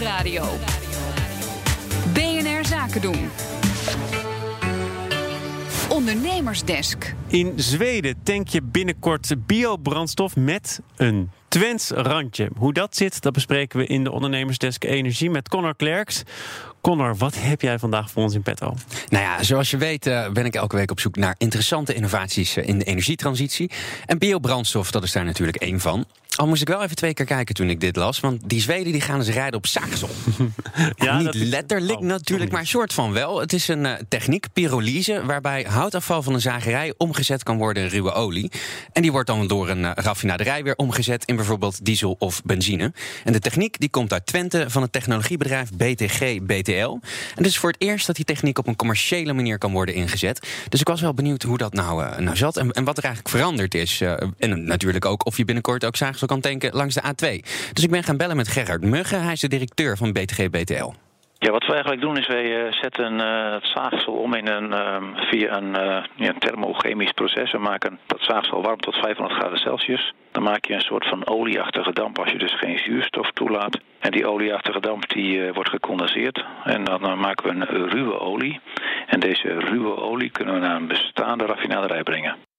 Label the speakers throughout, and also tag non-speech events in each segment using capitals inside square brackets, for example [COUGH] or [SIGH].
Speaker 1: Nieuwsradio. BNR Zaken doen. Ondernemersdesk.
Speaker 2: In Zweden tank je binnenkort biobrandstof met een Twents randje. Hoe dat zit, dat bespreken we in de Ondernemersdesk Energie met Connor Klerks. Connor, wat heb jij vandaag voor ons in petto?
Speaker 3: Nou ja, zoals je weet uh, ben ik elke week op zoek naar interessante innovaties uh, in de energietransitie. En biobrandstof, dat is daar natuurlijk één van. Al moest ik wel even twee keer kijken toen ik dit las. Want die Zweden die gaan dus rijden op zaagsel. [LAUGHS] ja, niet letterlijk oh, natuurlijk, maar soort van wel. Het is een uh, techniek, pyrolyse, waarbij houtafval van een zagerij omgezet kan worden in ruwe olie. En die wordt dan door een uh, raffinaderij weer omgezet in bijvoorbeeld diesel of benzine. En de techniek die komt uit Twente van het technologiebedrijf BTG En het is voor het eerst dat die techniek op een commerciële manier kan worden ingezet. Dus ik was wel benieuwd hoe dat nou, uh, nou zat en, en, wat er eigenlijk veranderd is. en natuurlijk ook of je binnenkort ook zaagsel kan tanken langs de A2. Dus ik ben gaan bellen met Gerard Muggen. Hij is de directeur van BTG BTL.
Speaker 4: Ja, wat we eigenlijk doen is wij uh, zetten uh, het zaagsel om in een, uh, via een ja, thermochemisch proces. We maken dat zaagsel warm tot 500 graden Celsius. Dan maak je een soort van olieachtige damp als je dus geen zuurstof toelaat. En die olieachtige damp die wordt gecondenseerd. En dan maken we een ruwe olie. En deze ruwe olie kunnen we naar een bestaande raffinaderij brengen.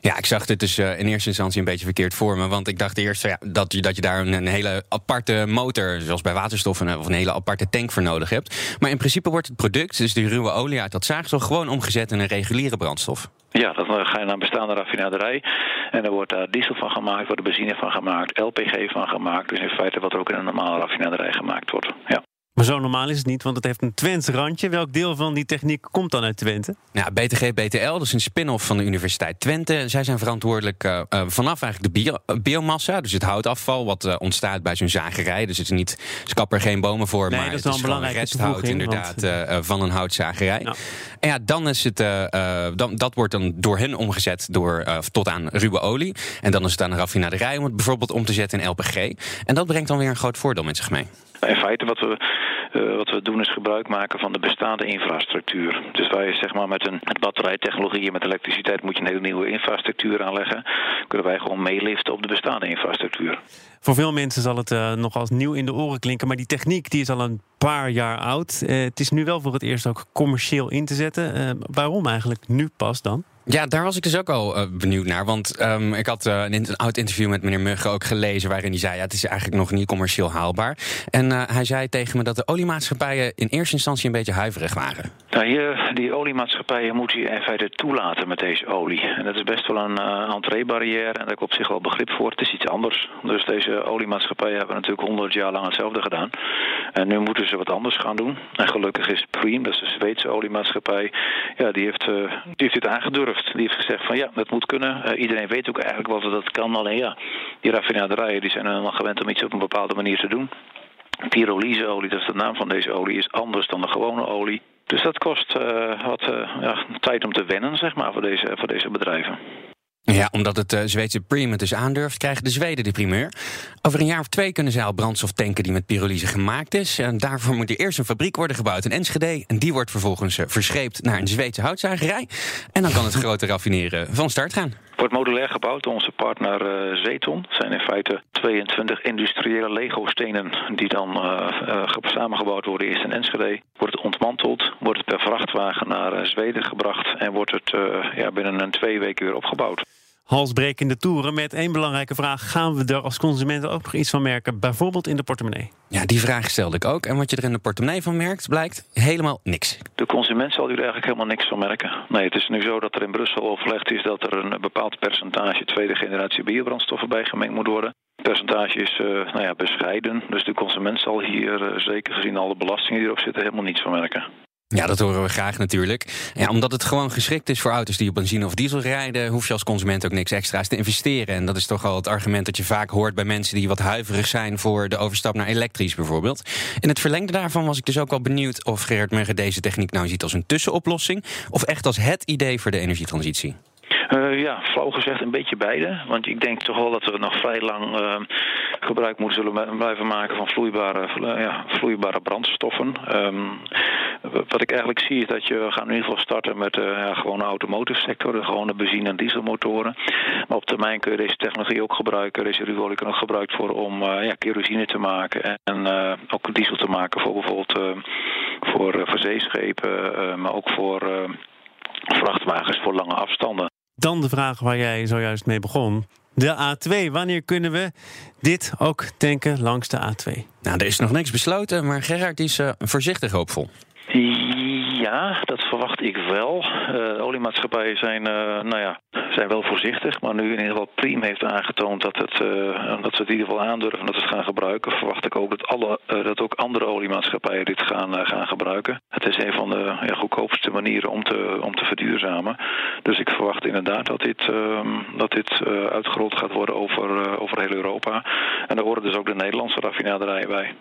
Speaker 3: Ja, ik zag dit dus uh, in eerste instantie een beetje verkeerd voor me. Want ik dacht eerst ja, dat, je, dat je daar een, hele aparte motor, zoals bij waterstof, een, of een hele aparte tank voor nodig hebt. Maar in principe wordt het product, dus die ruwe olie uit dat zaagsel, gewoon omgezet in een reguliere brandstof.
Speaker 4: Ja, dan ga je naar een bestaande raffinaderij. En er wordt daar diesel van gemaakt, wordt er benzine van gemaakt, LPG van gemaakt. Dus in feite wat er ook in een normale raffinaderij gemaakt wordt. Ja.
Speaker 2: Maar zo normaal is het niet, want het heeft een Twents randje. Welk deel van die techniek komt dan uit Twente?
Speaker 3: Ja, BTG BTL, dat is een spin-off van de Universiteit Twente. Zij zijn verantwoordelijk uh, vanaf eigenlijk de bio, uh, biomassa, dus het houtafval wat uh, ontstaat bij zo'n zagerij. Dus het is niet, ze kappen er geen bomen voor,
Speaker 2: nee,
Speaker 3: maar
Speaker 2: dat is
Speaker 3: het is
Speaker 2: gewoon
Speaker 3: resthout inderdaad want... van een houtzagerij. En ja, dan is het, dan, dat wordt dan door hen omgezet door, tot aan ruwe olie. En dan is het aan een raffinaderij om het bijvoorbeeld om te zetten in LPG. En dat brengt dan weer een groot voordeel met zich mee.
Speaker 4: In feite wat we, uh, wat we doen is gebruik maken van de bestaande infrastructuur. Dus wij zeg maar met een met batterijtechnologie en met elektriciteit moet je een hele nieuwe infrastructuur aanleggen. Kunnen wij gewoon meeliften op de bestaande infrastructuur.
Speaker 2: Voor veel mensen zal het uh, nog als nieuw in de oren klinken, maar die techniek die is al een paar jaar oud. Uh, het is nu wel voor het eerst ook commercieel in te zetten. waarom eigenlijk nu pas dan?
Speaker 3: Ja, daar was ik dus ook al uh, benieuwd naar. Want um, ik had uh, een, oud interview met meneer Mugge ook gelezen... waarin hij zei, ja, het is eigenlijk nog niet commercieel haalbaar. En uh, hij zei tegen me dat de oliemaatschappijen... in eerste instantie een beetje huiverig waren.
Speaker 4: Nou, die oliemaatschappijen moeten je in feite toelaten met deze olie. En dat is best wel een entreebarrière. En daar heb ik op zich wel begrip voor. Het is iets anders. Dus deze oliemaatschappijen hebben natuurlijk honderd jaar lang hetzelfde gedaan. En nu moeten ze wat anders gaan doen. En gelukkig is Preem, dat is de Zweedse oliemaatschappij... ja, die heeft, die heeft dit aangedurfd. Die heeft gezegd van ja, dat moet kunnen. Uh, iedereen weet ook eigenlijk wat dat kan. Alleen ja, die raffinaderijen die zijn helemaal gewend om iets op een bepaalde manier te doen. Pyrolyseolie, dat is de naam van deze olie, is anders dan de gewone olie. Dus dat kost uh, wat uh, ja, tijd om te wennen, zeg maar, voor deze, voor deze bedrijven.
Speaker 3: Ja, omdat het uh, Zweedse Preem het dus aandurft, krijgen de Zweden de primeur. Over een jaar of twee kunnen zij al brandstof tanken die met pyrolyse gemaakt is. En daarvoor moet er eerst een fabriek worden gebouwd in Enschede. En die wordt vervolgens uh, verscheept naar een Zweedse houtzagerij. En dan kan het grote raffineren van start gaan.
Speaker 4: Wordt modulair gebouwd door onze partner uh, Zeton. Het zijn in feite 22 industriële Lego-stenen die dan samengebouwd worden eerst in Enschede. Wordt het ontmanteld, wordt het per vrachtwagen naar Zweden gebracht en wordt het ja, binnen een twee weken weer opgebouwd
Speaker 2: halsbrekende toeren met één belangrijke vraag. Gaan we er als consumenten ook nog iets van merken? Bijvoorbeeld in de portemonnee?
Speaker 3: Ja, die vraag stelde ik ook. En wat je er in de portemonnee van merkt, blijkt helemaal niks.
Speaker 4: De consument zal hier eigenlijk helemaal niks van merken. Nee, het is nu zo dat er in Brussel overlegd is dat er een bepaald percentage tweede generatie biobrandstoffen bijgemengd moet worden. Het percentage is uh, nou ja, bescheiden. Dus de consument zal hier, uh, zeker gezien alle belastingen die erop zitten, helemaal niets van merken.
Speaker 3: Ja, dat horen we graag natuurlijk. Ja, omdat het gewoon geschikt is voor auto's die op benzine of diesel rijden, hoef je als consument ook niks extra's te investeren. En dat is toch al het argument dat je vaak hoort bij mensen die wat huiverig zijn voor de overstap naar elektrisch bijvoorbeeld. In het verlengde daarvan was ik dus ook wel benieuwd of Gerard Mugge deze techniek nou ziet als een tussenoplossing of echt als het idee voor de energietransitie.
Speaker 4: Uh, ja, flauw gezegd een beetje beide. Want ik denk toch wel dat we nog vrij lang uh, gebruik moeten zullen blijven maken van vloeibare, ja, vloeibare brandstoffen. Um, wat ik eigenlijk zie is dat je we gaan in ieder geval starten met uh, ja, gewoon automotive sector, de gewone benzine- en dieselmotoren. Maar op termijn kun je deze technologie ook gebruiken. Deze ruolie kan ook gebruikt worden om ja, kerosine te maken en, ook diesel te maken voor bijvoorbeeld voor, voor zeeschepen, maar ook voor vrachtwagens voor lange afstanden.
Speaker 2: Dan de vraag waar jij zojuist mee begon. De A2. Wanneer kunnen we dit ook tanken langs de A2?
Speaker 3: Nou, er is nog niks besloten, maar Gerard is uh, voorzichtig hoopvol.
Speaker 4: Ja, dat verwacht ik wel. De oliemaatschappijen zijn, uh, nou ja, zijn wel voorzichtig. Maar nu in ieder geval Priem heeft aangetoond dat, het, uh, dat ze het in ieder geval aandurven dat ze het gaan gebruiken. Verwacht ik ook dat, alle, dat ook andere oliemaatschappijen dit gaan, gaan gebruiken. Het is een van de goedkoopste manieren om te, om te verduurzamen. Dus ik verwacht inderdaad dat dit, dat dit uitgerold gaat worden over, over heel Europa. En daar horen dus ook de Nederlandse raffinaderijen bij.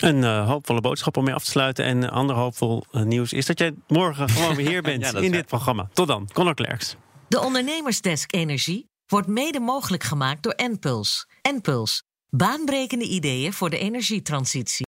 Speaker 2: Een uh, hoopvolle boodschap om mee af te sluiten. En een ander hoopvol uh, nieuws is dat jij morgen gewoon weer hier [LAUGHS] bent ja, in dit programma. Tot dan, Conor Klerks.
Speaker 5: De Ondernemersdesk Energie wordt mede mogelijk gemaakt door Enpuls. Enpuls, baanbrekende ideeën voor de energietransitie.